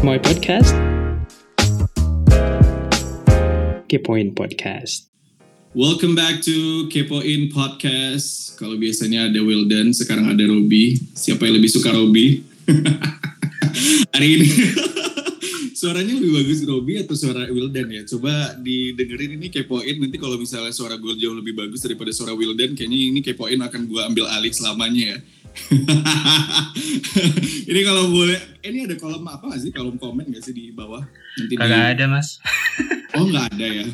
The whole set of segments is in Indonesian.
my podcast. Kepoin Podcast. Welcome back to Kepoin Podcast. Kalau biasanya ada Wildan, sekarang ada Robi. Siapa yang lebih suka Robi? Hari ini suaranya lebih bagus Robi atau suara Wildan ya? Coba didengerin ini Kepoin. Nanti kalau misalnya suara gue jauh lebih bagus daripada suara Wildan, kayaknya ini Kepoin akan gue ambil alih selamanya ya. ini kalau boleh, ini ada kolom apa gak sih? Kolom komen gak sih di bawah? Nanti di- Kagak ada mas. Oh nggak ada ya?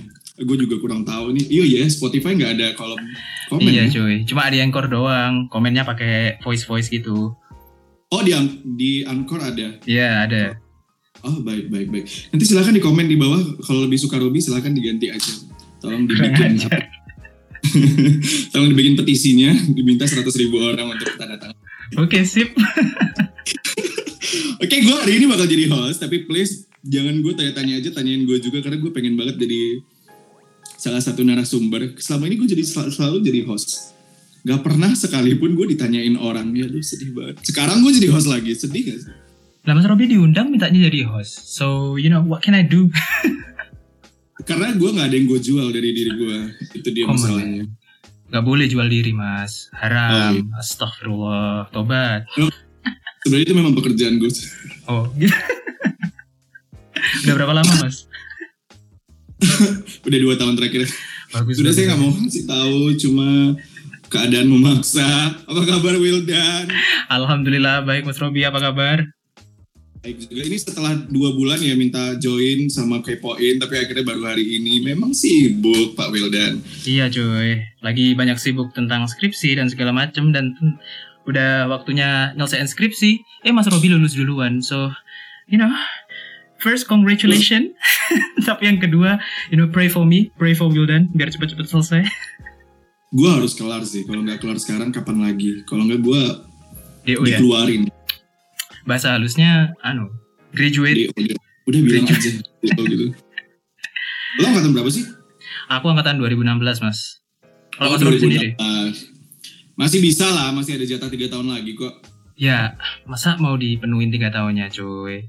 Gue juga kurang tahu nih. Iya ya, Spotify nggak ada kolom komen iya ya? cuy. Cuma ada anchor doang. Komennya pakai voice voice gitu. Oh di di Anchor ada. Iya ada. Oh baik baik baik. Nanti silakan di komen di bawah kalau lebih suka Robi silakan diganti aja. Tolong dibikin tolong dibikin petisinya diminta 100 ribu orang untuk tanda tangan. Oke sip. Oke gue hari ini bakal jadi host tapi please jangan gue tanya-tanya aja tanyain gue juga karena gue pengen banget jadi salah satu narasumber. Selama ini gue jadi sel- selalu jadi host. Gak pernah sekalipun gue ditanyain orang ya lu sedih banget. Sekarang gue jadi host lagi sedih gak sih? Lah Mas Robi diundang mintanya jadi host. So you know what can I do? Karena gue nggak ada yang gue jual dari diri gue. Itu dia Come on, masalahnya. Gak boleh jual diri mas. Haram. Oh, Astagfirullah. Tobat. Sebenarnya itu memang pekerjaan gue. Oh gitu. Udah berapa lama mas? Udah dua tahun terakhir. Bagus. Sudah saya nggak mau kasih tahu, cuma keadaan memaksa. Apa kabar Wildan? Alhamdulillah baik Mas Robi apa kabar? Baik juga. Ini setelah dua bulan ya minta join sama Kepoin, tapi akhirnya baru hari ini. Memang sibuk Pak Wildan. Iya cuy, lagi banyak sibuk tentang skripsi dan segala macem dan udah waktunya nyelesain skripsi. Eh Mas Robi lulus duluan, so you know, first congratulations. Tapi yang kedua, you know, pray for me, pray for Wildan biar cepet-cepet selesai. Gue harus kelar sih. Kalau nggak kelar sekarang, kapan lagi? Kalau nggak gue DO ya. Bahasa halusnya, anu, graduate. Di, udah, udah bilang aja. Gitu, gitu. Lo angkatan berapa sih? Aku angkatan 2016 mas. Kalau Oh, Mas Robi sendiri? 2016. Masih bisa lah, masih ada jatah tiga tahun lagi kok. Ya, masa mau dipenuhin tiga tahunnya cuy?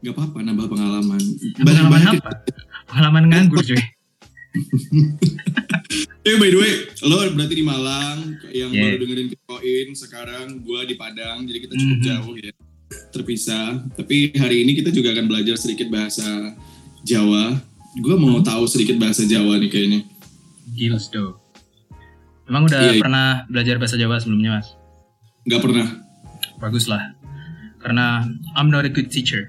Gak apa-apa, nambah pengalaman. Pengalaman Banyak-banyak. apa? Pengalaman nganggur cuy. Eh by the way, lo berarti di Malang, yang Yeah. baru dengerin Koin sekarang gue di Padang, jadi kita cukup Mhm. jauh ya, terpisah. Tapi hari ini kita juga akan belajar sedikit bahasa Jawa. Gue mau Hmm. tahu sedikit bahasa Jawa nih kayaknya. Gils do. Emang udah Iya, iya. pernah belajar bahasa Jawa sebelumnya mas? Gak pernah. Bagus lah. Karena I'm not a good teacher.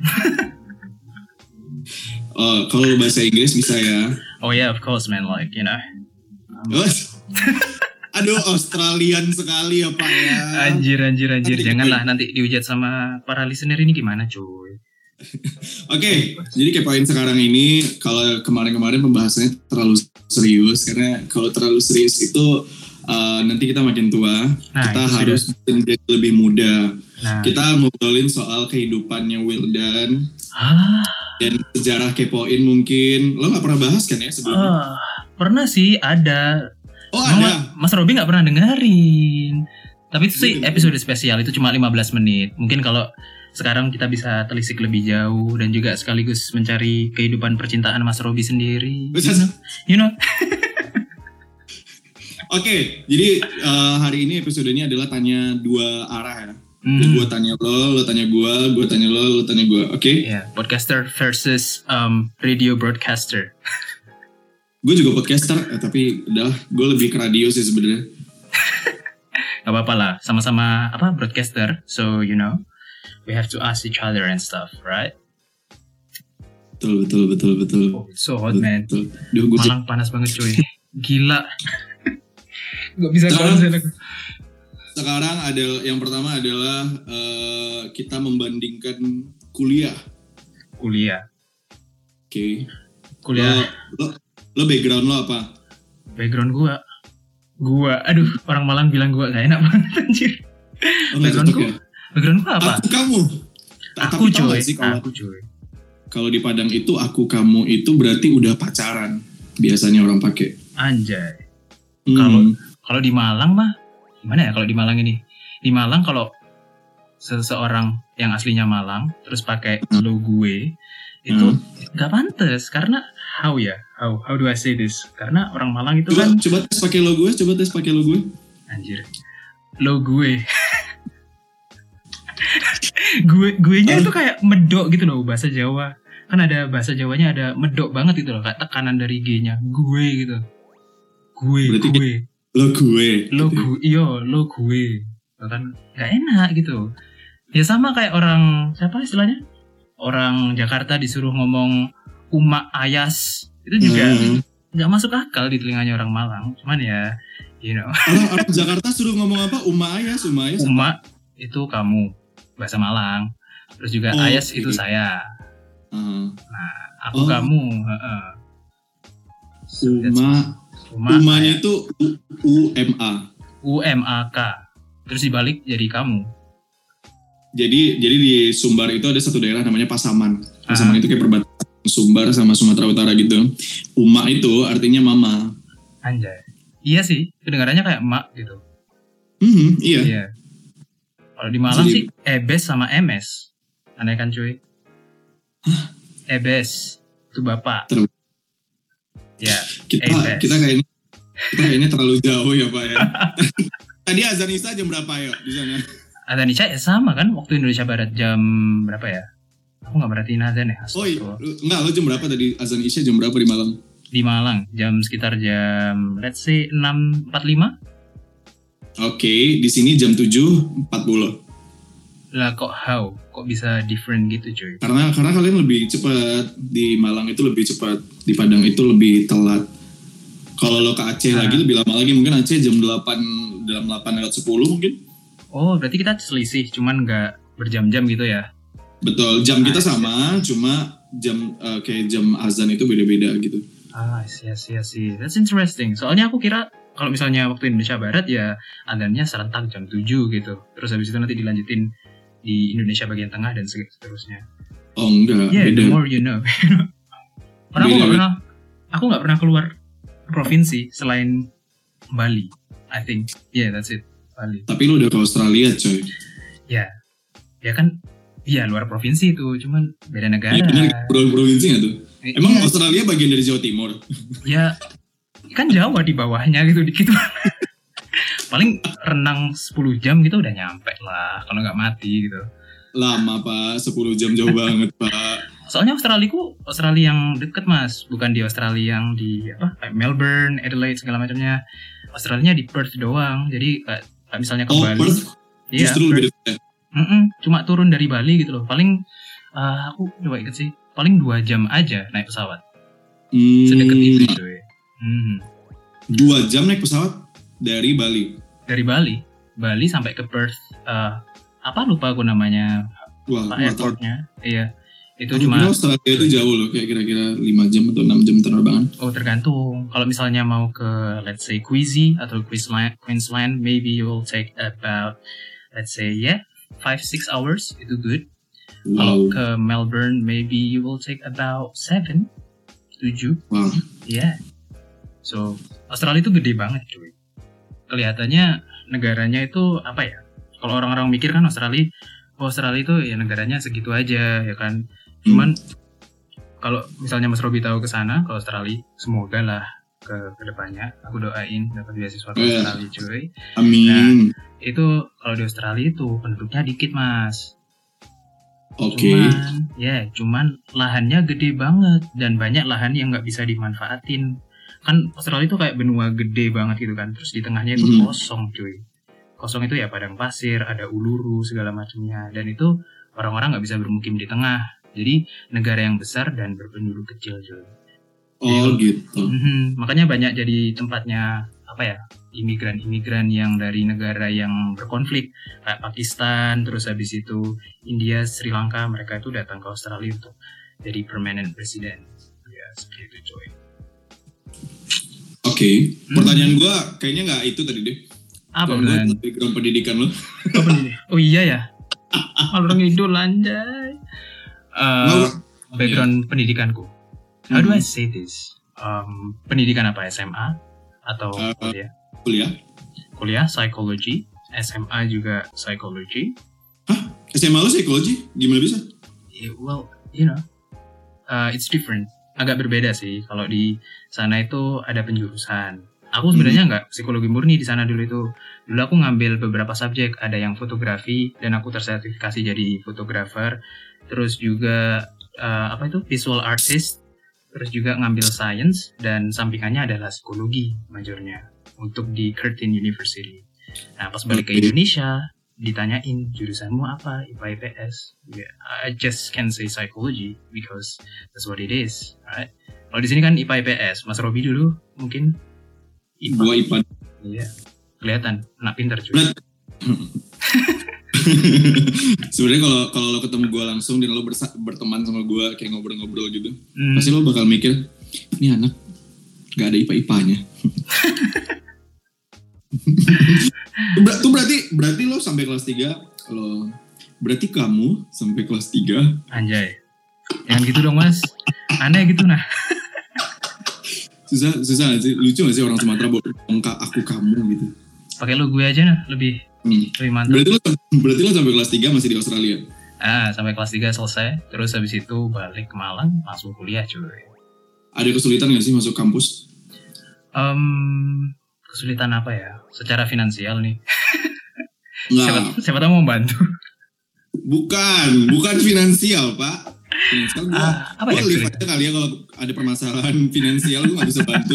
Eh, kalau bahasa Inggris bisa ya. oh yeah, of course man. Like, you know. Wes. Aduh, Australian sekali ya Pak ya. Anjir, anjir, anjir. Nanti Janganlah nanti dihujat sama para listener ini gimana cuy. Oke, jadi kayak poin sekarang ini kalau kemarin-kemarin pembahasannya terlalu serius karena kalau terlalu serius itu uh, nanti kita makin tua, Nah, kita harus menjadi lebih muda. Nah, Kita ngobrolin soal kehidupannya Wildan ah, dan sejarah kepoin mungkin. Lo nggak pernah bahas kan ya sebelumnya? ah, pernah sih ada. Oh ada. Mas Robi nggak pernah dengerin. Tapi itu sih Iya, episode spesial itu cuma 15 menit. Mungkin kalau sekarang kita bisa telisik lebih jauh dan juga sekaligus mencari kehidupan percintaan Mas Robi sendiri. Bisa- You know? Oke, jadi uh, hari ini episodenya adalah tanya dua arah ya. Hmm. Jadi gue tanya lo, lo tanya gue, gue tanya lo, lo tanya gue. Oke? Ya, podcaster versus um, radio broadcaster. Gue juga podcaster, eh, tapi udah, gue lebih ke radio sih sebenarnya. Gak apa-apa lah, sama-sama apa broadcaster. So you know, we have to ask each other and stuff, right? Betul, betul, betul, betul. Oh, so hot man. Betul. Duh, gue Malang panas banget cuy. Gila. Gak bisa Sekarang- konsen aku. sekarang ada yang pertama adalah eh, kita membandingkan kuliah. Kuliah. Oke. Kuliah. Lo, lo, lo background lo apa? Background gua. Gua, aduh, orang Malang bilang gua gak enak banget anjir. Oh, Background gua? ya? Background gua apa? Aku kamu. Aku tapi sih kalau Aku cuy. kalau di Padang itu aku kamu itu berarti udah pacaran. Biasanya orang pakai. Anjay. Hmm. Kalau- Kalau di Malang mah gimana ya kalau di Malang ini? Di Malang kalau seseorang yang aslinya Malang terus pakai Hmm. lo gue itu nggak pantas karena how ya? How how do I say this? Karena orang Malang itu Coba kan coba tes pakai lo gue, coba tes pakai lo gue. anjir. Lo gue. Gue gue nya itu kayak medok gitu loh bahasa Jawa. Kan ada bahasa Jawanya ada medok banget gitu loh kayak tekanan dari G nya gue gitu. Gue Berarti gue. Lo gue. lo gitu. gue iyo lo gue. Kan nggak enak gitu. Ya sama kayak orang siapa istilahnya orang Jakarta disuruh ngomong umak ayas itu juga Hmm. nggak masuk akal di telinganya orang Malang cuman ya you know Orang, orang Jakarta suruh ngomong apa? Uma ayas, uma ayas. umak itu kamu bahasa Malang terus juga Oh, ayas oke. itu saya Ah. aku Oh. kamu heeh. So, Uma, umak umanya itu U, U M A. U M A K terus dibalik jadi kamu Jadi jadi di Sumbar itu ada satu daerah namanya Pasaman. Pasaman Ah. itu kayak perbatasan Sumbar sama Sumatera Utara gitu. Uma itu artinya mama. anjay iya sih kedengarannya kayak mak gitu Hmm, iya. Iya. Kalau di Malang Jadi- sih Ebes sama MS. Aneh kan cuy? Ebes itu bapak. Terus. Ya, Kita Ebes. kita kayaknya kita kayaknya terlalu jauh ya Pak ya. Tadi azan Isa jam berapa ya di sana? Azan Isya ya sama kan waktu Indonesia Barat jam berapa ya? Aku nggak berartiin azan ya. Oh iya, enggak lo jam berapa tadi azan Isya jam berapa di Malang? Di Malang jam sekitar jam let's say 6.45 Oke, di sini jam 7.40. lah kok how? Kok bisa different gitu cuy? Karena karena kalian lebih cepat di Malang itu lebih cepat, di Padang itu lebih telat. Kalau lo ke Aceh Ah. lagi lebih lama lagi, mungkin Aceh jam 8 dalam 8 lewat 10 mungkin. Oh berarti kita selisih cuman nggak berjam-jam gitu ya? Betul, jam kita Ah, iya. sama, cuma jam eh, kayak jam azan itu beda-beda gitu. Ah, iya sih, sih. That's interesting. Soalnya aku kira kalau misalnya waktu Indonesia Barat ya adanya serentak jam 7 gitu. Terus habis itu nanti dilanjutin di Indonesia bagian tengah dan seterusnya. Oh enggak, Yeah, beda. the more you know. Karena aku nggak pernah, aku nggak pernah keluar provinsi selain Bali. I think, yeah, that's it, Bali. Tapi lu udah ke Australia coy. Ya, ya kan, iya luar provinsi itu, cuman beda negara. Iya bener, pro- provinsi nggak tuh? Eh, Emang iya, Australia bagian dari Jawa Timur? ya kan Jawa di bawahnya gitu dikit paling renang 10 jam gitu udah nyampe lah kalau nggak mati gitu Lama pak, 10 jam jauh banget pak. soalnya Australia ku Australia yang deket mas bukan di Australia yang di apa Melbourne Adelaide segala macamnya Australia di Perth doang jadi kayak misalnya ke Oh, Bali. Perth iya justru lebih dekat. Mm-mm, cuma turun dari Bali gitu loh. Paling eh, aku coba inget sih paling dua jam aja naik pesawat. Hmm, sedekat itu cuy. Hmm. Dua jam naik pesawat dari Bali. dari Bali. Bali sampai ke Perth eh, apa lupa aku namanya Wah, apa airportnya. Iya itu cuma kira Australia itu jauh loh, kayak kira-kira 5 jam atau 6 jam penerbangan. oh tergantung. Kalau misalnya mau ke let's say Queensland atau Queensland Queensland maybe you will take about let's say yeah five six hours. Itu good. Kalau Wow, ke Melbourne maybe you will take about seven tujuh. Wow. yeah. So Australia itu gede banget cuy. Kelihatannya negaranya itu apa ya? Kalau orang-orang mikir kan Australia oh, Australia itu ya negaranya segitu aja ya kan cuman kalau misalnya Mas Robi tahu ke sana ke Australia semoga lah ke ke depannya aku doain dapat beasiswa ke Iya. Australia cuy Amin. itu kalau di Australia itu penduduknya dikit mas Oke. cuman ya cuman lahannya gede banget dan banyak lahan yang nggak bisa dimanfaatin kan Australia itu kayak benua gede banget gitu kan terus di tengahnya itu Mhm. kosong cuy kosong itu ya padang pasir ada uluru segala macamnya dan itu orang-orang nggak bisa bermukim di tengah jadi negara yang besar dan berpenduduk kecil cuy Oh gitu. Mhm, makanya banyak jadi tempatnya apa ya imigran-imigran yang dari negara yang berkonflik kayak Pakistan terus habis itu India Sri Lanka mereka itu datang ke Australia untuk jadi permanent resident ya seperti itu coy Oke. Hmm. Pertanyaan gua kayaknya nggak itu tadi deh. apa background pendidikan lo. apa nih oh iya ya orang idol anjay Nggak, background pendidikanku how do I Hmm. say this Um, pendidikan apa SMA atau Eh, kuliah Kuliah. kuliah psikologi SMA juga psikologi SMA lu psikologi gimana bisa? Yeah, well, you know, uh, it's different. Agak berbeda sih. Kalau di sana itu ada penjurusan. Aku sebenarnya nggak psikologi murni di sana dulu itu. Dulu aku ngambil beberapa subjek. Ada yang fotografi dan aku tersertifikasi jadi fotografer. Terus juga uh, apa itu visual artist. Terus juga ngambil science dan sampingannya adalah psikologi majornya untuk di Curtin University. Nah pas balik ke. Indonesia ditanyain jurusanmu apa IPA IPS Ya, I just can say psychology because that's what it is right kalau di sini kan IPA IPS Mas Robi dulu mungkin IPA Gua IPA. iya kelihatan anak pintar cuy Berat. Sebenarnya kalau kalau lo ketemu gue langsung dan lo bersa- berteman sama gue kayak ngobrol-ngobrol gitu, Hmm, pasti lo bakal mikir ini anak gak ada IPA-IPA-nya. Ber- tuh berarti berarti lo sampai kelas 3 lo berarti kamu sampai kelas 3 anjay. Jangan gitu dong mas. Aneh gitu nah. Susah susah gak sih? Lucu gak sih orang Sumatera bawa ongkak aku kamu gitu? Pakai lo gue aja nah lebih Hmm. mantap berarti lo berarti lo sampai kelas 3 masih di Australia? Ah sampai kelas 3 selesai. Terus habis itu balik ke Malang langsung kuliah cuy. Ada kesulitan gak sih masuk kampus? Em, kesulitan apa ya? Secara finansial nih. Nggak, siapa, siapa tahu mau bantu. Bukan bukan finansial pak. Finansial gua ah, apa ya Gue live kesulitan? aja kali ya kalau ada permasalahan finansial gue gak bisa bantu.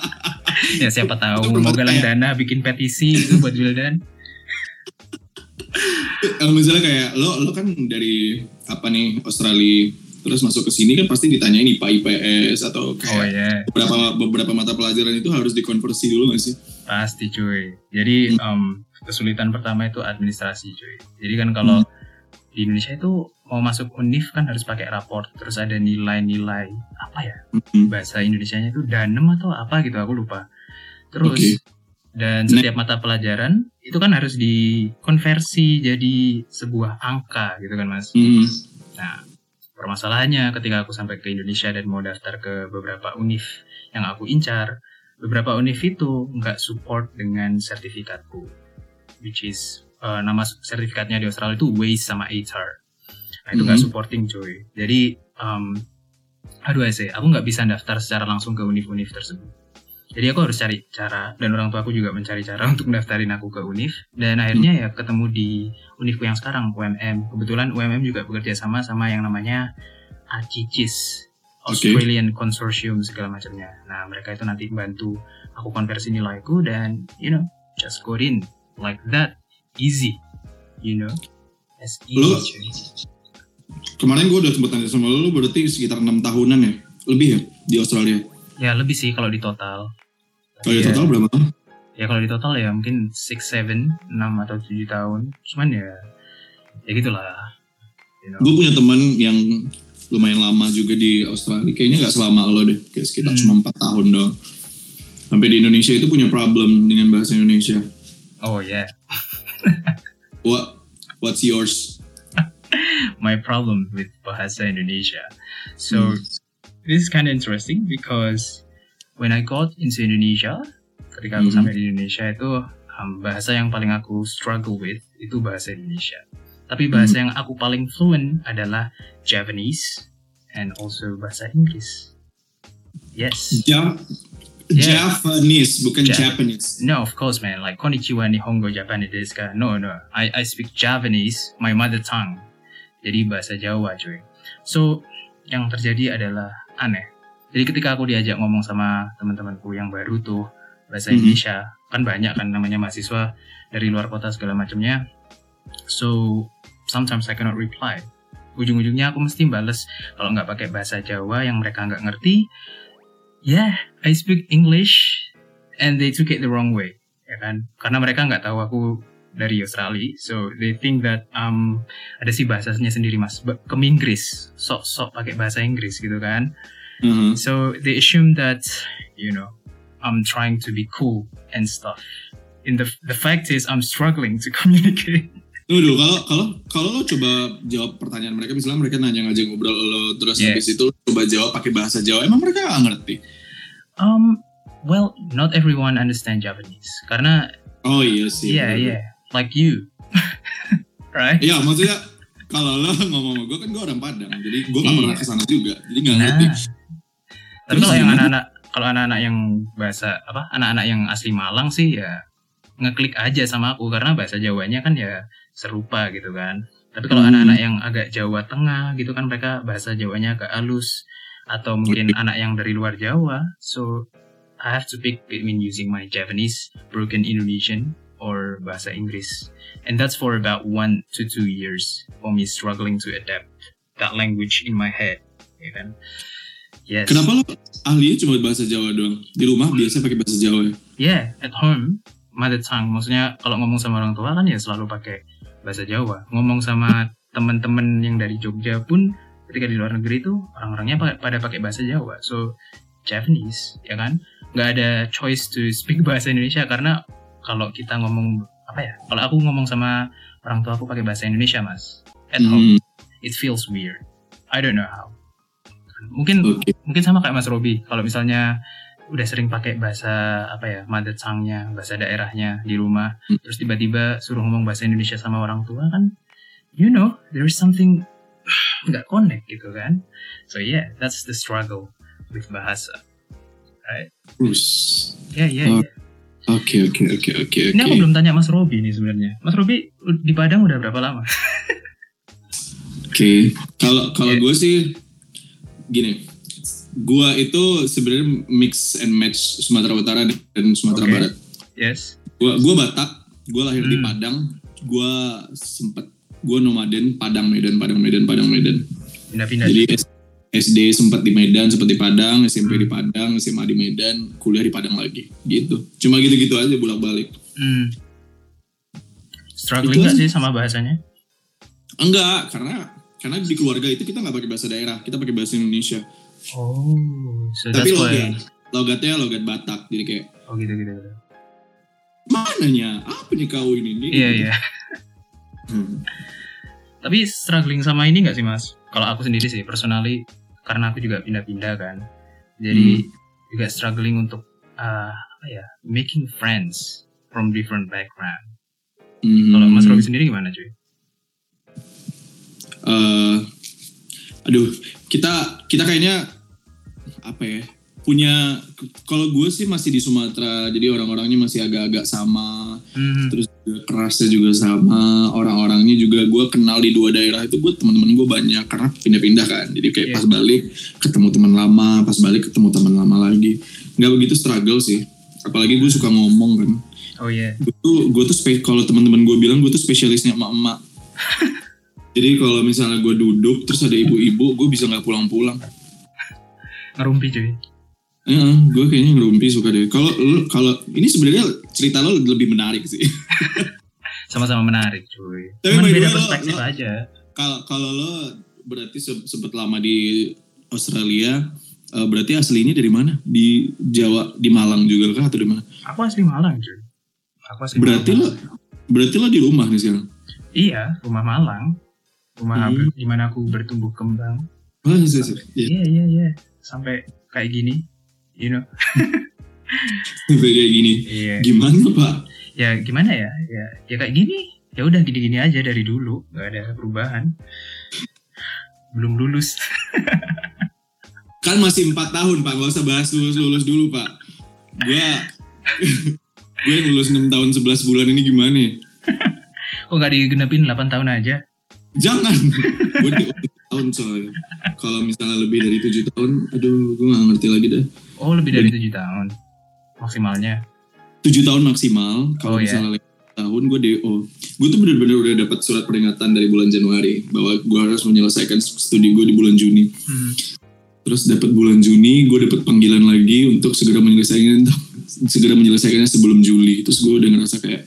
ya siapa tahu. Itu mau galang dana bikin petisi gitu buat Wildan Kalau misalnya kayak lo lo kan dari apa nih Australia terus masuk ke sini kan pasti ditanyain IPA IPS atau oh kayak ya beberapa beberapa mata pelajaran itu harus dikonversi dulu gak sih? pasti cuy jadi em, kesulitan pertama itu administrasi cuy jadi kan kalau di Indonesia itu mau masuk univ kan harus pakai raport terus ada nilai-nilai apa ya Hmm. bahasa Indonesianya itu danem atau apa gitu aku lupa terus Oke. Dan Nah. setiap mata pelajaran itu kan harus dikonversi jadi sebuah angka gitu kan mas Hmm. Nah, permasalahannya ketika aku sampai ke Indonesia dan mau daftar ke beberapa univ yang aku incar, beberapa univ itu nggak support dengan sertifikatku, which is uh, nama sertifikatnya di Australia itu WACE sama ATAR. Nah, itu nggak Mhm. supporting cuy. Jadi, um, aduh I say, aku nggak bisa daftar secara langsung ke univ-univ tersebut. Jadi aku harus cari cara dan orang tua aku juga mencari cara untuk mendaftarin aku ke univ dan akhirnya ya ketemu di univku yang sekarang UMM. Kebetulan UMM juga bekerja sama sama yang namanya ACICIS. Australian Consortium segala macamnya. Nah mereka itu nanti bantu aku konversi nilaiku dan you know just go in like that easy, you know as easy. Cuy. Kemarin gue udah sempet tanya sama lo berarti sekitar enam tahunan ya? Lebih ya di Australia? Ya lebih sih kalau di total. Kalau di Iya. total berapa? Ya kalau di total ya mungkin 6, 7, 6 atau 7 tahun. Cuman ya ya gitulah. You know. Gue punya teman yang lumayan lama juga di Australia. Kayaknya nggak selama lo deh, kayak sekitar Hmm. cuma 4 tahun doang. Sampai di Indonesia itu punya problem dengan bahasa Indonesia. Oh yeah. What What's yours? my problem with bahasa Indonesia. So Hmm. This is kind of interesting because when I got into Indonesia, ketika aku Mhm. sampai di Indonesia itu um, bahasa yang paling aku struggle with itu bahasa Indonesia. Tapi bahasa yang aku paling fluent adalah Javanese and also bahasa Inggris. Yes. Ja Yeah. Japanese, bukan Ja- Japanese. No, of course, man. Like konnichiwa, nihongo, Japanese desu ka? No, no. I I speak Javanese, my mother tongue. Jadi bahasa Jawa, cuy. So, yang terjadi adalah aneh. Jadi ketika aku diajak ngomong sama teman-temanku yang baru tuh bahasa Mhm. Indonesia, kan banyak kan namanya mahasiswa dari luar kota segala macamnya. So, sometimes I cannot reply. Ujung-ujungnya aku mesti bales kalau nggak pakai bahasa Jawa yang mereka nggak ngerti. Yeah, I speak English and they took it the wrong way ya kan karena mereka nggak tahu aku dari Australia so they think that um ada sih bahasanya sendiri mas ke Inggris sok-sok pakai bahasa Inggris gitu kan Uh-huh. so they assume that you know I'm trying to be cool and stuff in the the fact is I'm struggling to communicate dulu, kalau kalau kalau lo coba jawab pertanyaan mereka, misalnya mereka nanya ngajak ngobrol lo, terus Yeah. habis itu lo coba jawab pakai bahasa Jawa, emang mereka nggak ngerti? um well not everyone understand Japanese karena Oh iya sih. yeah yeah like you right? Iya maksudnya kalau lo ngomong sama gue kan gue orang Padang, jadi gue gak Iya. pernah ke sana juga, jadi gak Nah, ngerti. tapi kalau yang anak-anak kalau anak-anak yang bahasa apa anak-anak yang asli Malang sih ya ngeklik aja sama aku karena bahasa Jawanya kan ya serupa gitu kan. Tapi kalau Hmm. anak-anak yang agak Jawa Tengah gitu kan mereka bahasa Jawanya agak halus atau mungkin anak yang dari luar Jawa. So I have to pick between using my Japanese, broken Indonesian, or bahasa Inggris. And that's for about one to two years for me struggling to adapt that language in my head. Ya kan? Yes. Kenapa lo ahlinya cuma bahasa Jawa doang? Di rumah biasa pakai bahasa Jawa ya? Yeah, at home, mother tongue. Maksudnya kalau ngomong sama orang tua kan ya selalu pakai bahasa Jawa. Ngomong sama teman-teman yang dari Jogja pun ketika di luar negeri itu orang-orangnya pa- pada pakai bahasa Jawa. So Japanese, ya kan? Nggak ada choice to speak bahasa Indonesia karena kalau kita ngomong apa ya? Kalau aku ngomong sama orang tua aku pakai bahasa Indonesia, Mas. At home, Hmm, it feels weird. I don't know how. Mungkin Oke. mungkin sama kayak Mas Robi kalau misalnya udah sering pakai bahasa apa ya mother tongue-nya bahasa daerahnya di rumah Hmm. terus tiba-tiba suruh ngomong bahasa Indonesia sama orang tua kan you know there is something nggak connect gitu kan so yeah that's the struggle with bahasa Terus. ya ya Oke oke oke oke ini aku belum tanya Mas Robi nih sebenarnya Mas Robi di Padang udah berapa lama Oke. Kalau kalau Iya. gue sih gini, gue itu sebenarnya mix and match Sumatera Utara dan Sumatera Oke. Barat. yes Gue gue Batak, gue lahir di Hmm. Padang, gue sempet gue nomaden Padang Medan Padang Medan Padang Medan. pindah-pindah Jadi SD sempat di Medan, sempat di Padang, SMP di Padang, SMA di Medan, kuliah di Padang lagi, gitu. Cuma gitu-gitu aja bolak-balik. hmm. struggling nggak sih sama bahasanya Enggak, karena karena di keluarga itu kita nggak pakai bahasa daerah, kita pakai bahasa Indonesia. oh so Tapi logat, logatnya logat Batak, jadi kayak oh gitu gitu, gitu. mananya apa nih kau ini? Iya iya Hmm. Tapi struggling sama ini nggak sih mas? Kalau aku sendiri sih, personally, karena aku juga pindah-pindah kan. Jadi juga struggling untuk uh, apa ya, making friends from different background. Hmm. Kalau Mas Robi sendiri gimana cuy? Eh, aduh, kita kita kayaknya apa ya? Punya kalau gue sih masih di Sumatera, jadi orang-orangnya masih agak-agak sama, Hmm, terus juga kerasnya juga sama, orang-orangnya juga gue kenal di dua daerah itu gue teman-teman gue banyak karena pindah-pindah kan, jadi kayak Iya. pas balik ketemu teman lama, pas balik ketemu teman lama lagi, nggak begitu struggle sih, apalagi gue suka ngomong kan, oh iya, gue tuh gue tuh kalau teman-teman gue bilang gue tuh spesialisnya emak-emak. Jadi kalau misalnya gue duduk terus ada ibu-ibu, gue bisa nggak pulang-pulang. ngerumpi cuy. Ya, gue kayaknya ngerumpi suka deh. Kalau kalau ini sebenarnya cerita lo lebih menarik sih. Sama-sama menarik cuy. Tapi Cuman beda perspektif lo- aja. Kalau kalau lo berarti se- sempet lama di Australia, eh, berarti aslinya dari mana? Di Jawa, di Malang juga kah atau di mana? Aku asli Malang cuy. Aku asli Berarti Malang. lo berarti lo di rumah nih sekarang. Iya, rumah Malang. Rumah Hmm. di mana aku bertumbuh kembang. Oh, iya, iya, iya. Iya, iya, iya. Sampai kayak gini. You know. Kayak gini. Iya. Gimana pak? ya gimana ya ya ya kayak gini ya udah gini-gini aja dari dulu nggak ada perubahan belum lulus Kan masih empat tahun pak, gak usah bahas lulus lulus dulu pak. Gue gue lulus 6 tahun 11 bulan ini gimana? ya? kok nggak digenepin 8 tahun aja Jangan. gue di 7 tahun soalnya. Kalau misalnya lebih dari tujuh tahun, aduh gue gak ngerti lagi dah. Oh lebih dari tujuh tahun maksimalnya Tujuh tahun maksimal. Kalau Oh, iya. misalnya lewat tahun gue DO. Gue tuh bener-bener udah dapat surat peringatan dari bulan Januari bahwa gue harus menyelesaikan studi gue di bulan Juni. hmm. Terus dapat bulan Juni, gue dapat panggilan lagi untuk segera menyelesaikan segera menyelesaikannya sebelum Juli. Terus gue udah ngerasa kayak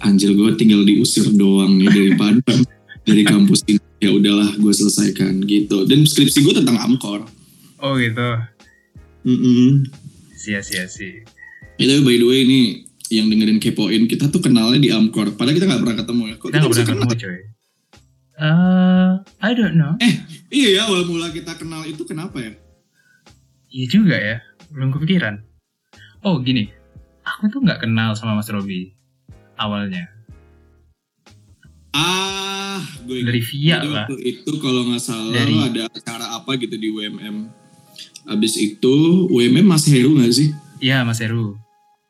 anjir gue tinggal diusir doang nih dari Padang dari kampus ini. Ya udahlah, gue selesaikan gitu. Dan skripsi gue tentang Amkor. oh gitu Mm-mm. sia sia sih Ya, tapi by the way ini yang dengerin kepoin kita tuh kenalnya di Amkor. Padahal kita nggak pernah ketemu ya. Kok kita nggak pernah kenal? ketemu coy Eh, I don't know Iya ya, awal mula kita kenal itu kenapa ya? iya juga ya belum kepikiran oh gini aku tuh nggak kenal sama Mas Robi awalnya Ah, gue Dari Via itu, lah. itu kalau nggak salah Dari- ada acara apa gitu di UMM. Abis itu UMM Mas Heru nggak sih? Iya Mas Heru.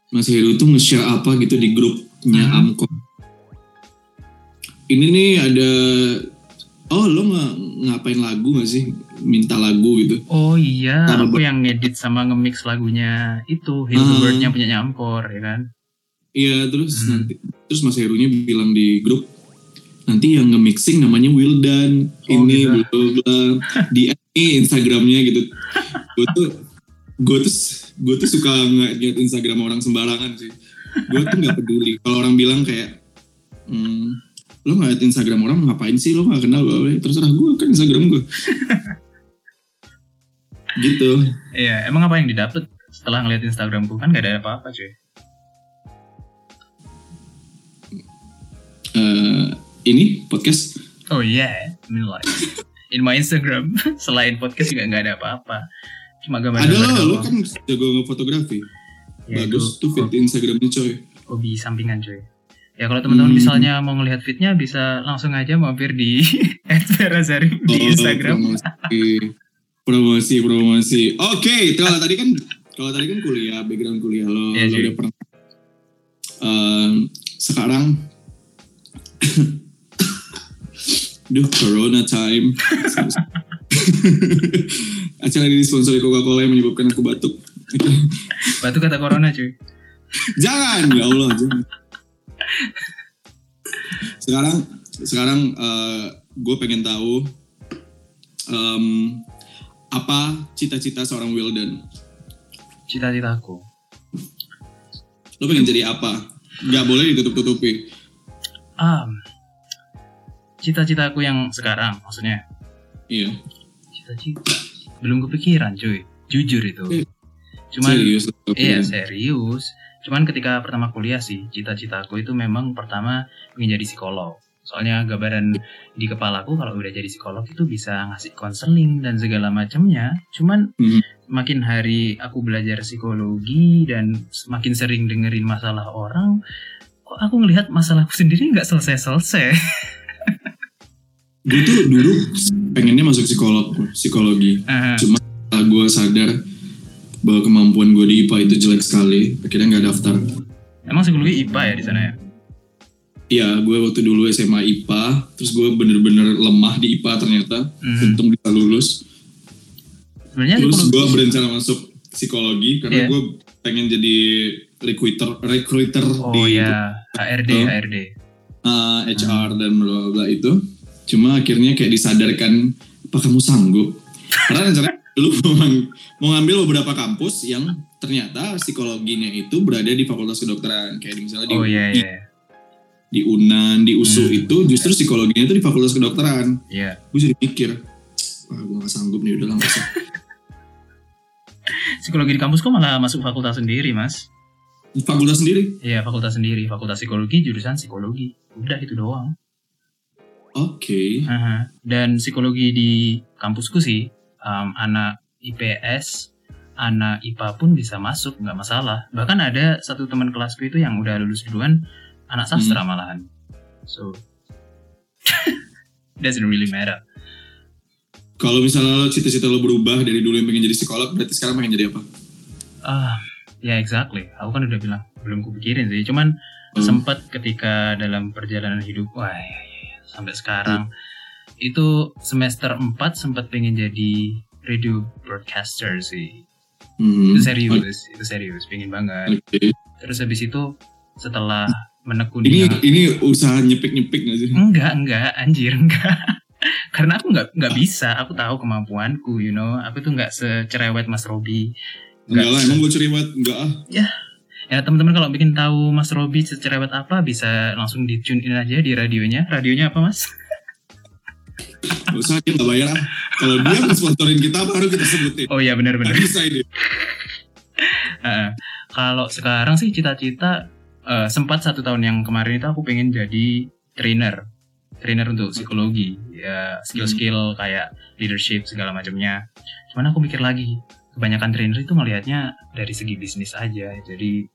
Mas Heru tuh nge-share apa gitu di grupnya Hmm. Amkom. Ini nih ada Oh lo nggak ngapain lagu gak sih? Minta lagu gitu. Oh iya, Sama aku yang ngedit sama nge-mix lagunya itu Ah. the Bird-nya punya Ampor ya kan. Iya terus Hmm. nanti terus Mas Herunya bilang di grup nanti yang nge-mixing namanya Wildan Oh, ini gitu. bla bla di ini Instagramnya gitu. Gue tuh gue tuh gue tuh suka ngeliat Instagram orang sembarangan sih. Gue tuh nggak peduli. Kalau orang bilang kayak hmm, lo ngeliat Instagram orang ngapain sih? Lo nggak kenal gue terserah gue kan Instagram gue gitu. Iya, emang apa yang didapat setelah ngeliat Instagramku? Kan gak ada apa-apa cuy. Eh, ini podcast? Oh iya, I mean like in my Instagram selain podcast juga nggak ada apa-apa. Cuma gambar ada lo doang. kan jago ngefotografi Ya, bagus itu tuh fit Instagramnya coy hobi sampingan cuy. Ya kalau teman-teman Hmm. misalnya mau ngelihat fitnya bisa langsung aja mampir di @ferazari di Oh, Instagram. promosi promosi promosi oke kalau tadi kan kalau tadi kan kuliah background kuliah lo Iya, lo udah pernah Em, sekarang Duh, Corona time. Acara ini disponsori Coca-Cola yang menyebabkan aku batuk. Batu kata corona cuy. jangan, ya Allah, jangan. Sekarang, sekarang gue pengen tahu em, apa cita-cita seorang Wildan. Cita-citaku. Lo pengen jadi apa? Gak boleh ditutup-tutupi. Ah, cita-citaku yang sekarang maksudnya. Iya. Cita-cita. Belum kepikiran cuy. Jujur itu. Eh, Cuman Serius. Iya serius. Cuman ketika pertama kuliah sih, cita-citaku itu memang pertama ingin jadi psikolog. Soalnya gambaran di kepalaku kalau udah jadi psikolog itu bisa ngasih konseling dan segala macamnya. Cuman Mhm. makin hari aku belajar psikologi dan semakin sering dengerin masalah orang, kok aku ngelihat masalahku sendiri nggak selesai-selesai. Gue tuh dulu pengennya masuk psikolog, psikologi. Ah, Setelah gue sadar bahwa kemampuan gue di IPA itu jelek sekali, akhirnya nggak daftar. Emang psikologi IPA ya di sana ya? Iya, gue waktu dulu SMA IPA, terus gue bener-bener lemah di IPA ternyata. Mhm. Untung bisa lulus. Sebenarnya Terus gue berencana masuk psikologi karena Iya. gue pengen jadi recruiter, recruiter Oh di ya, HRD. HRD. uh, HR dan bla bla itu. Cuma akhirnya kayak disadarkan, apa kamu sanggup? Karena rencananya lu mau, mau ngambil beberapa kampus yang ternyata psikologinya itu berada di fakultas kedokteran. Kayak di misalnya di, Oh di, iya. di UNAN, di USU Hmm. itu justru psikologinya itu di fakultas kedokteran. Iya. Gue jadi mikir, wah gue gak sanggup nih udah langsung. Psikologi di kampusku malah masuk fakultas sendiri, Mas. fakultas sendiri. Iya, fakultas sendiri. Fakultas psikologi, jurusan psikologi. Udah itu doang. Oke. Aha. Dan psikologi di kampusku sih, um, anak IPS, anak IPA pun bisa masuk, nggak masalah. Bahkan ada satu teman kelasku itu yang udah lulus duluan, anak sastra malahan. So, doesn't really matter. Kalau misalnya lo cita-cita lo berubah dari dulu yang pengen jadi psikolog, berarti sekarang pengen jadi apa? Ah, ya exactly. Aku kan udah bilang belum kupikirin sih. Cuman Hmm. sempat ketika dalam perjalanan hidup, wah ya, ya, sampai sekarang itu semester 4 sempat pengen jadi radio broadcaster sih. Hmm. Itu serius, itu serius, pengen banget. Oke. Terus habis itu setelah Ini menekuni ini usaha nyepik-nyepik gak sih? enggak, enggak, anjir, enggak. Karena aku nggak nggak bisa, aku tahu kemampuanku, you know. Aku tuh nggak secerewet Mas Robi. Enggak lah, emang gue cerewet. Enggak ah. Ya teman-teman kalau bikin tahu Mas Robi secerewet apa bisa langsung di tune in aja di radionya. Radionya apa Mas? Gak usah, dia gak bayar. Kalau dia sponsorin kita, baru kita sebutin. Oh iya benar-benar. Bisa ini. Heeh. kalau sekarang sih cita-cita eh, sempat satu tahun yang kemarin itu aku pengen jadi trainer, trainer untuk psikologi, ya skill-skill kayak leadership segala macamnya. Cuman aku mikir lagi, kebanyakan trainer itu melihatnya dari segi bisnis aja. Jadi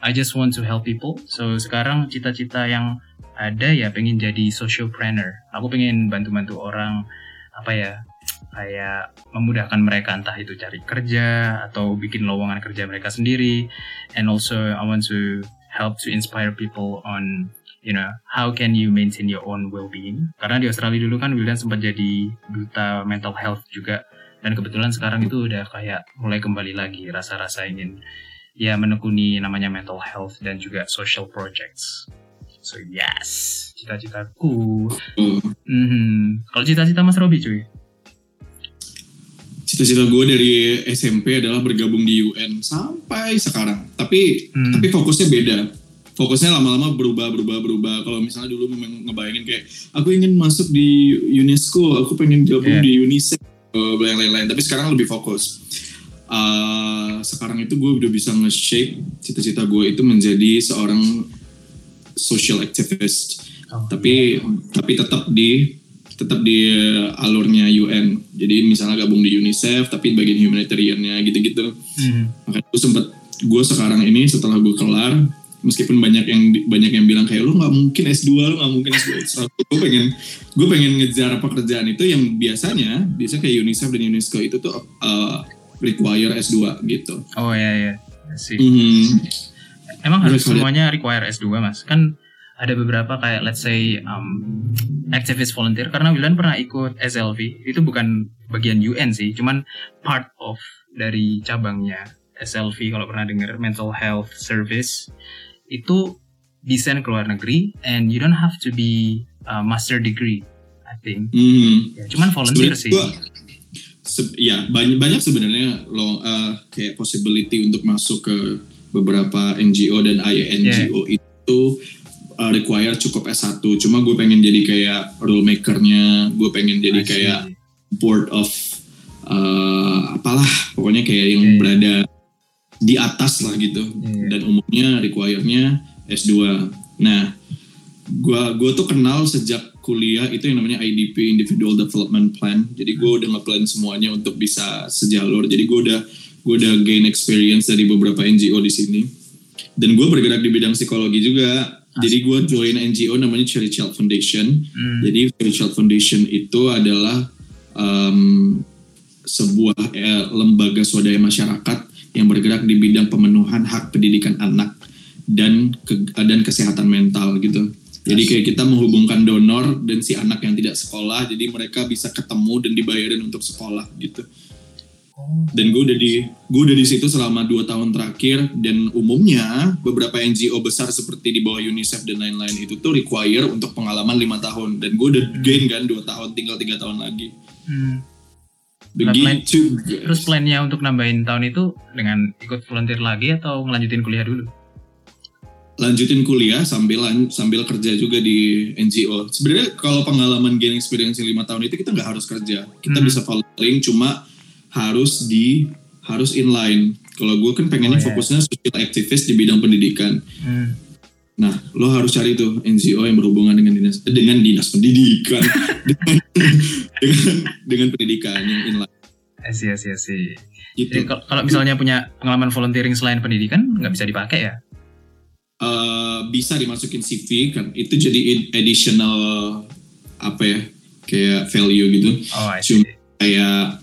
I just want to help people. So sekarang cita-cita yang ada ya pengen jadi socialpreneur. Aku pengen bantu-bantu orang apa ya kayak memudahkan mereka entah itu cari kerja atau bikin lowongan kerja mereka sendiri and also I want to help to inspire people on you know how can you maintain your own well-being karena di Australia dulu kan Wildan sempat jadi duta mental health juga dan kebetulan sekarang itu udah kayak mulai kembali lagi rasa-rasa ingin ya menekuni namanya mental health dan juga social projects so yes cita-citaku Oh. Mhm. kalau cita-cita Mas Robi cuy Cita-cita gue dari SMP adalah bergabung di UN sampai sekarang. Tapi Hmm. tapi fokusnya beda. Fokusnya lama-lama berubah, berubah, berubah. Kalau misalnya dulu memang ngebayangin kayak aku ingin masuk di UNESCO, aku pengen gabung Iya. di UNICEF, eh, lain-lain. Tapi sekarang lebih fokus. Eh, sekarang itu gue udah bisa nge-shape cita-cita gue itu menjadi seorang social activist. Oh, Tapi tapi tetap di tetap di eh, alurnya UN. Jadi misalnya gabung di UNICEF tapi bagian humanitariannya gitu-gitu. Mhm. Makanya gue sempet gue sekarang ini setelah gue kelar meskipun banyak yang banyak yang bilang kayak lu nggak mungkin S2 lu nggak mungkin S2 gue pengen gue pengen ngejar pekerjaan itu yang biasanya biasa kayak UNICEF dan UNESCO itu tuh uh, require S2 gitu. oh ya ya sih Mhm. Emang harus semuanya require S2 mas? Kan ada beberapa kayak let's say um, activist volunteer. Karena Wilan pernah ikut SLV itu bukan bagian UN sih. Cuman part of dari cabangnya SLV kalau pernah dengar mental health service. Itu desain ke luar negeri. And you don't have to be a master degree I think. Mhm. ya, cuman volunteer Sebenarnya sih. gua- se- ya banyak banyak sebenarnya lo uh, kayak possibility untuk masuk ke beberapa NGO dan INGO itu uh, require cukup S1 cuma gue pengen jadi kayak rule makernya gue pengen jadi kayak board of uh, apalah pokoknya kayak yang iya. berada di atas lah gitu. Iya. dan umumnya require-nya S2 nah gua gua tuh kenal sejak kuliah itu yang namanya IDP Individual Development Plan. Jadi gue udah ngeplan semuanya untuk bisa sejalur. Jadi gue udah gue udah gain experience dari beberapa NGO di sini. Dan gue bergerak di bidang psikologi juga. Jadi gue join NGO namanya Cherry Child Foundation. Hmm. jadi Cherry Child Foundation itu adalah em, sebuah eh, lembaga swadaya masyarakat yang bergerak di bidang pemenuhan hak pendidikan anak dan ke- dan kesehatan mental gitu. Jadi kayak kita menghubungkan donor dan si anak yang tidak sekolah, jadi mereka bisa ketemu dan dibayarin untuk sekolah gitu. Oh. Dan gue udah di gue udah di situ selama dua tahun terakhir dan umumnya beberapa NGO besar seperti di bawah UNICEF dan lain-lain itu tuh require untuk pengalaman lima tahun dan gue udah gain kan dua tahun tinggal tiga tahun lagi. Hmm. Nah, plan- Begitu. Terus plannya untuk nambahin tahun itu dengan ikut volunteer lagi atau ngelanjutin kuliah dulu? Lanjutin kuliah sambil sambil kerja juga di NGO. Sebenarnya kalau pengalaman gain experience lima tahun itu kita nggak harus kerja, kita Hmm. bisa volunteering cuma harus di harus inline. Kalau gue kan pengennya Oh, iya. fokusnya social activist di bidang pendidikan. Hmm. Nah, lo harus cari tuh NGO yang berhubungan dengan dinas dengan dinas pendidikan, dengan, dengan dengan pendidikan yang inline. I see, I see, I see. Gitu. Kalau misalnya punya pengalaman volunteering selain pendidikan, nggak bisa dipakai ya? Eh, bisa dimasukin CV kan, itu jadi additional apa ya, kayak value gitu. Oh. Cuma kayak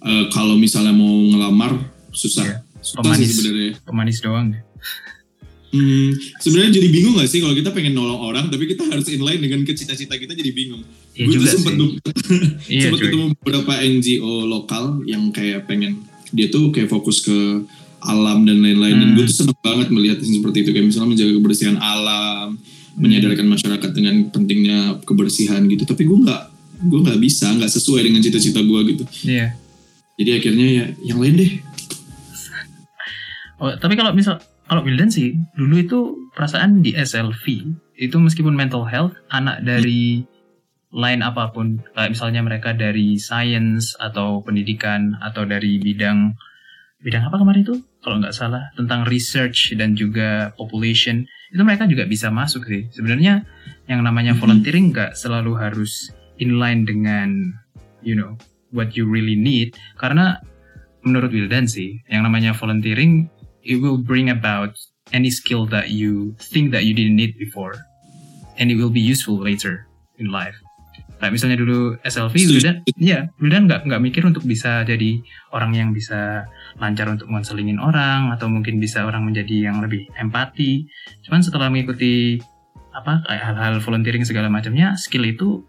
eh, kalau misalnya mau ngelamar susah, Iya. susah Pemanis. sih sebenarnya. Pemanis doang. Hmm, sebenarnya jadi bingung gak sih kalau kita pengen nolong orang tapi kita harus inline dengan cita-cita kita jadi bingung. Iya Gue tuh sih. du- Iya, ketemu beberapa NGO lokal yang kayak pengen dia tuh kayak fokus ke alam dan lain-lain dan Hmm. gue tuh seneng banget melihat seperti itu kayak misalnya menjaga kebersihan alam, menyadarkan masyarakat dengan pentingnya kebersihan gitu. Tapi gue nggak gue nggak bisa nggak sesuai dengan cita-cita gue gitu. Iya. Jadi akhirnya ya yang lain deh. Oh, tapi kalau misal kalau Wildan sih dulu itu perasaan di SLV itu meskipun mental health anak dari line apa pun kayak misalnya mereka dari science atau pendidikan atau dari bidang bidang apa kemarin itu kalau nggak salah tentang research dan juga population itu mereka juga bisa masuk sih sebenarnya yang namanya Mhm. volunteering nggak selalu harus inline dengan you know what you really need karena menurut Wildan sih yang namanya volunteering it will bring about any skill that you think that you didn't need before and it will be useful later in life. Kayak misalnya dulu SLV. Wildan, ya Wildan nggak nggak mikir untuk bisa jadi orang yang bisa lancar untuk ngonselingin orang atau mungkin bisa orang menjadi yang lebih empati. Cuman setelah mengikuti apa kayak hal-hal volunteering segala macamnya, skill itu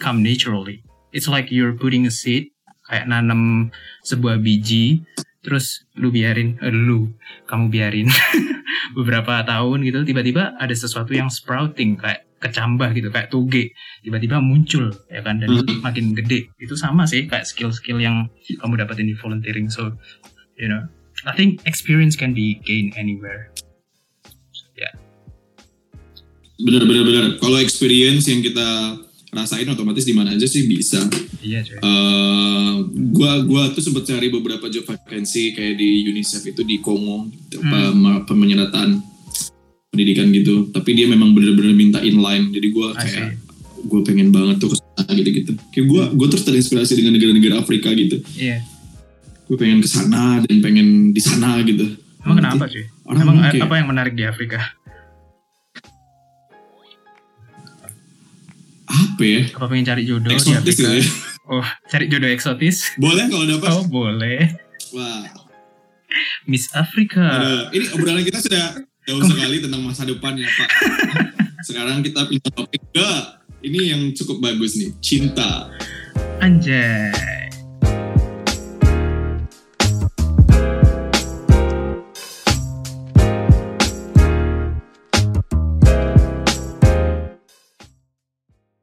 come naturally. It's like you're putting a seed, kayak nanam sebuah biji, terus lu biarin, eh, lu, kamu biarin beberapa tahun gitu, tiba-tiba ada sesuatu yang sprouting kayak kecambah gitu, kayak toge, tiba-tiba muncul ya kan dan Hmm. makin gede. Itu sama sih kayak skill-skill yang kamu dapetin di volunteering. So, you know, I think experience can be gained anywhere. bener bener bener kalau experience yang kita rasain otomatis di mana aja sih bisa Iya cuy. Eh, gua gua tuh sempat cari beberapa job vacancy kayak di UNICEF itu di Kongo gitu, ma- pemenyerataan pendidikan gitu tapi dia memang bener-bener minta inline jadi see. kayak gue pengen banget tuh ke sana gitu gitu kayak gua gua terus terinspirasi dengan negara-negara Afrika gitu Iya. gue pengen ke sana dan pengen di sana gitu Emang Nanti kenapa cuy? orang Emang kayak- apa yang menarik di Afrika? apa ya Apa pengen cari jodoh di eksotis Afrika? gitu ya Oh, cari jodoh eksotis? boleh kalau dapat Oh, boleh. wah Miss Afrika. Aduh, ini obrolan kita sudah jauh sekali tentang masa depan ya Pak. Sekarang kita pindah topik ke ini yang cukup bagus nih, cinta. Anjay.